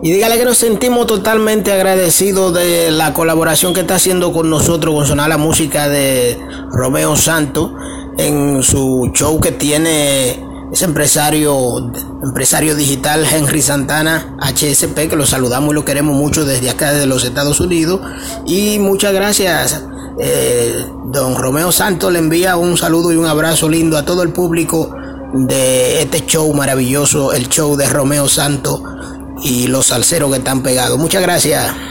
Y dígale que nos sentimos totalmente agradecidos de la colaboración que está haciendo con nosotros con sonar la música de Romeo Santos en su show que tiene ese empresario, empresario digital Henry Santana HSP, que lo saludamos y lo queremos mucho desde acá, desde los Estados Unidos. Y muchas gracias, eh, don Romeo Santos le envía un saludo y un abrazo lindo a todo el público de este show maravilloso, el show de Romeo Santos y los salseros que están pegados. Muchas gracias.